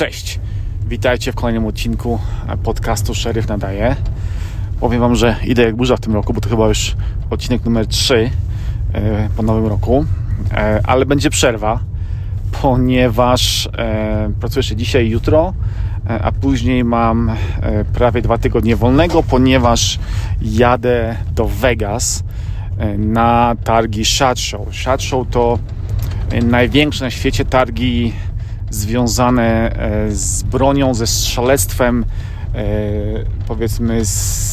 Cześć, witajcie w kolejnym odcinku podcastu Szeryf Nadaje. Powiem Wam, że idę jak burza w tym roku, bo to chyba już odcinek numer 3 e, po nowym roku, e, ale będzie przerwa, ponieważ e, pracuję jeszcze dzisiaj i jutro, a później mam prawie dwa tygodnie wolnego, ponieważ jadę do Vegas na targi Shot Show. Shot Show to największe na świecie targi związane e, z bronią, ze strzelectwem, e, powiedzmy z,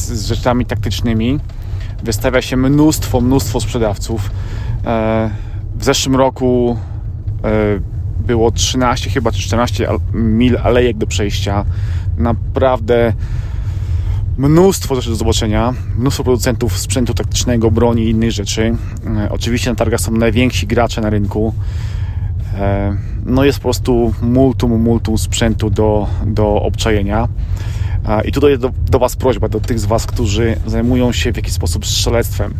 z rzeczami taktycznymi. Wystawia się mnóstwo, mnóstwo sprzedawców. E, w zeszłym roku było 13 chyba czy 14 mil alejek do przejścia. Naprawdę mnóstwo rzeczy do zobaczenia, mnóstwo producentów sprzętu taktycznego, broni i innych rzeczy. Oczywiście na targach są najwięksi gracze na rynku. E, no jest po prostu multum, multum sprzętu do, do obczajenia. E, I tutaj do, do Was prośba, do tych z Was, którzy zajmują się w jakiś sposób strzelectwem,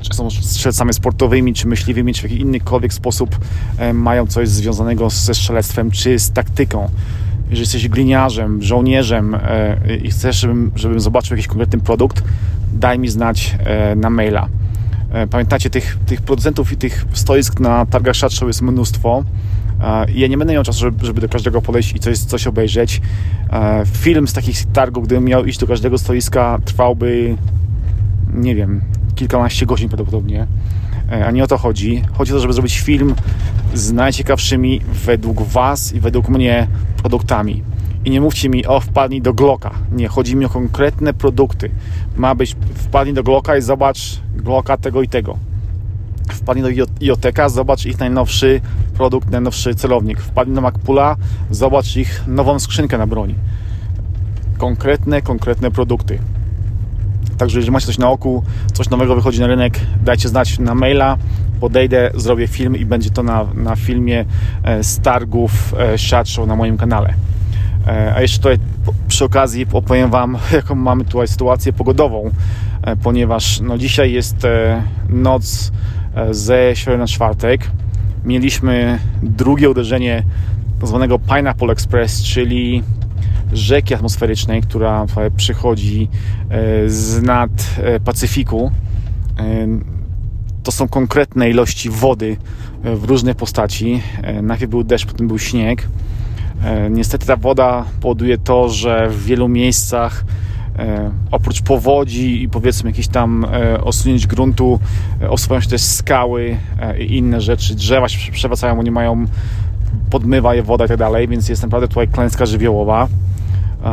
czy są strzelcami sportowymi, czy myśliwymi, czy w jakiś innykolwiek sposób e, mają coś związanego ze strzelectwem, czy z taktyką. Jeżeli jesteś gliniarzem, żołnierzem i chcesz, żebym, żebym zobaczył jakiś konkretny produkt, daj mi znać na maila. E, pamiętacie, tych, tych producentów i tych stoisk na targach Shot jest mnóstwo. E, ja nie będę miał czasu, żeby, żeby do każdego podejść i coś, coś obejrzeć. E, film z takich targów, gdybym miał iść do każdego stoiska, trwałby, nie wiem, kilkanaście godzin prawdopodobnie. A nie o to chodzi. Chodzi o to, żeby zrobić film z najciekawszymi według Was i według mnie produktami. I nie mówcie mi, o wpadnij do Glocka. Nie, chodzi mi o konkretne produkty. Ma być, wpadnij do Glocka i zobacz Glocka tego i tego. Wpadnij do IOTeka, zobacz ich najnowszy produkt, najnowszy celownik. Wpadnij do MacPula, zobacz ich nową skrzynkę na broń. Konkretne, konkretne produkty. Także jeżeli macie coś na oku, coś nowego wychodzi na rynek, dajcie znać na maila, podejdę, zrobię film i będzie to na, na filmie e, z targów e, Show na moim kanale. E, a jeszcze tutaj przy okazji opowiem Wam, jaką mamy tutaj sytuację pogodową, ponieważ no, dzisiaj jest noc ze środy na czwartek. Mieliśmy drugie uderzenie zwanego Pineapple Express, czyli rzeki atmosferycznej, która przychodzi z nad Pacyfiku. To są konkretne ilości wody w różnej postaci. Najpierw był deszcz, potem był śnieg. E, niestety ta woda powoduje to, że w wielu miejscach e, oprócz powodzi i powiedzmy jakichś tam e, osunięć gruntu osuwają się też skały i inne rzeczy. Drzewa się przewracają, bo nie mają podmywa je woda i tak dalej, więc jest naprawdę tutaj klęska żywiołowa.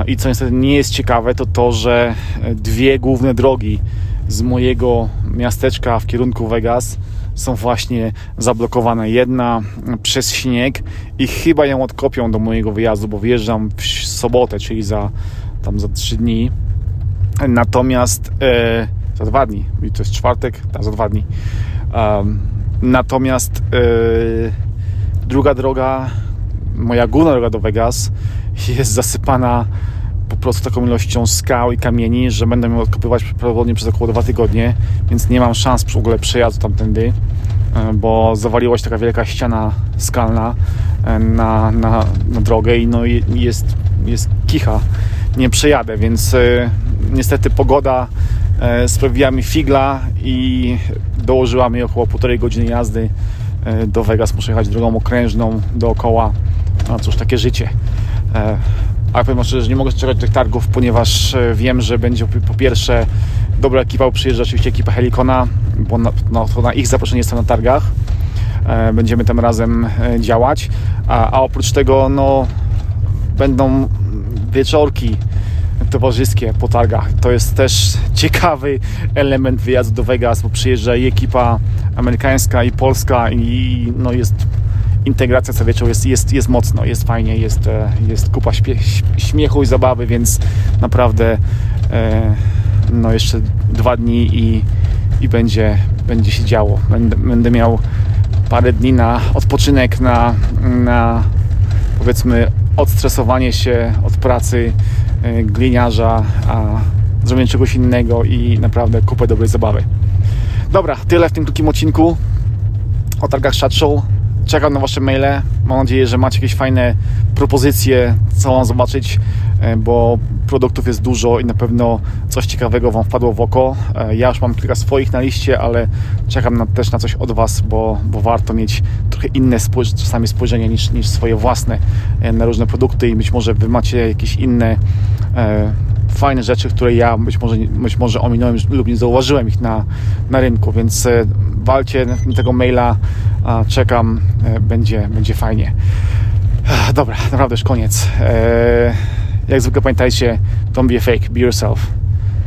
I co niestety nie jest ciekawe, to to, że dwie główne drogi z mojego miasteczka w kierunku Vegas są właśnie zablokowane. Jedna przez śnieg i chyba ją odkopią do mojego wyjazdu, bo wyjeżdżam w sobotę, czyli za tam za trzy dni. Natomiast e, za dwa dni, i to jest czwartek, tak, za dwa dni. Um, natomiast e, druga droga, moja główna droga do Vegas jest zasypana po prostu taką ilością skał i kamieni, że będę ją odkopywać prawdopodobnie przez około dwa tygodnie, więc nie mam szans w ogóle przejazdu tamtędy, e, bo zawaliła się taka wielka ściana skalna e, na, na, na drogę i no jest, jest kicha. Nie przejadę, więc e, niestety pogoda sprawiła mi figla i dołożyła mi około półtorej godziny jazdy do Vegas. Muszę jechać drogą okrężną dookoła. No cóż, takie życie. Ale powiem szczerze, że nie mogę czekać tych targów, ponieważ e, wiem, że będzie po pierwsze dobra ekipa, przyjeżdża oczywiście ekipa Helikona, bo na, no, to na ich zaproszenie jestem na targach. E, będziemy tam razem e, działać. A, a oprócz tego no, będą wieczorki towarzyskie po targach. To jest też ciekawy element wyjazdu do Vegas, bo przyjeżdża i ekipa amerykańska i polska i no jest integracja co wieczór jest, jest, jest mocno, jest fajnie, jest, e, jest kupa śmiechu i zabawy, więc naprawdę e, no jeszcze dwa dni i, i będzie, będzie się działo. Będę, będę miał parę dni na odpoczynek, na, na powiedzmy odstresowanie się od pracy gliniarza, a zrobienie czegoś innego i naprawdę kupę dobrej zabawy. Dobra, tyle w tym krótkim odcinku o targach Shot Show czekam na Wasze maile. Mam nadzieję, że macie jakieś fajne propozycje, co mam zobaczyć, e, bo produktów jest dużo i na pewno coś ciekawego Wam wpadło w oko. E, ja już mam kilka swoich na liście, ale czekam na, też na coś od Was, bo, bo warto mieć trochę inne spójrz, czasami spojrzenie niż, niż swoje własne e, na różne produkty i być może Wy macie jakieś inne e, fajne rzeczy, które ja być może, być może ominąłem lub nie zauważyłem ich na, na rynku, więc walcie tego maila, czekam, e, będzie, będzie fajnie. Dobra, naprawdę już koniec. E, jak zwykle pamiętajcie, don't be a fake, be yourself.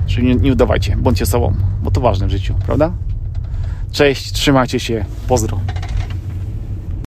Czyli nie, nie udawajcie, bądźcie sobą, bo to ważne w życiu, prawda? Cześć, trzymajcie się, pozdro.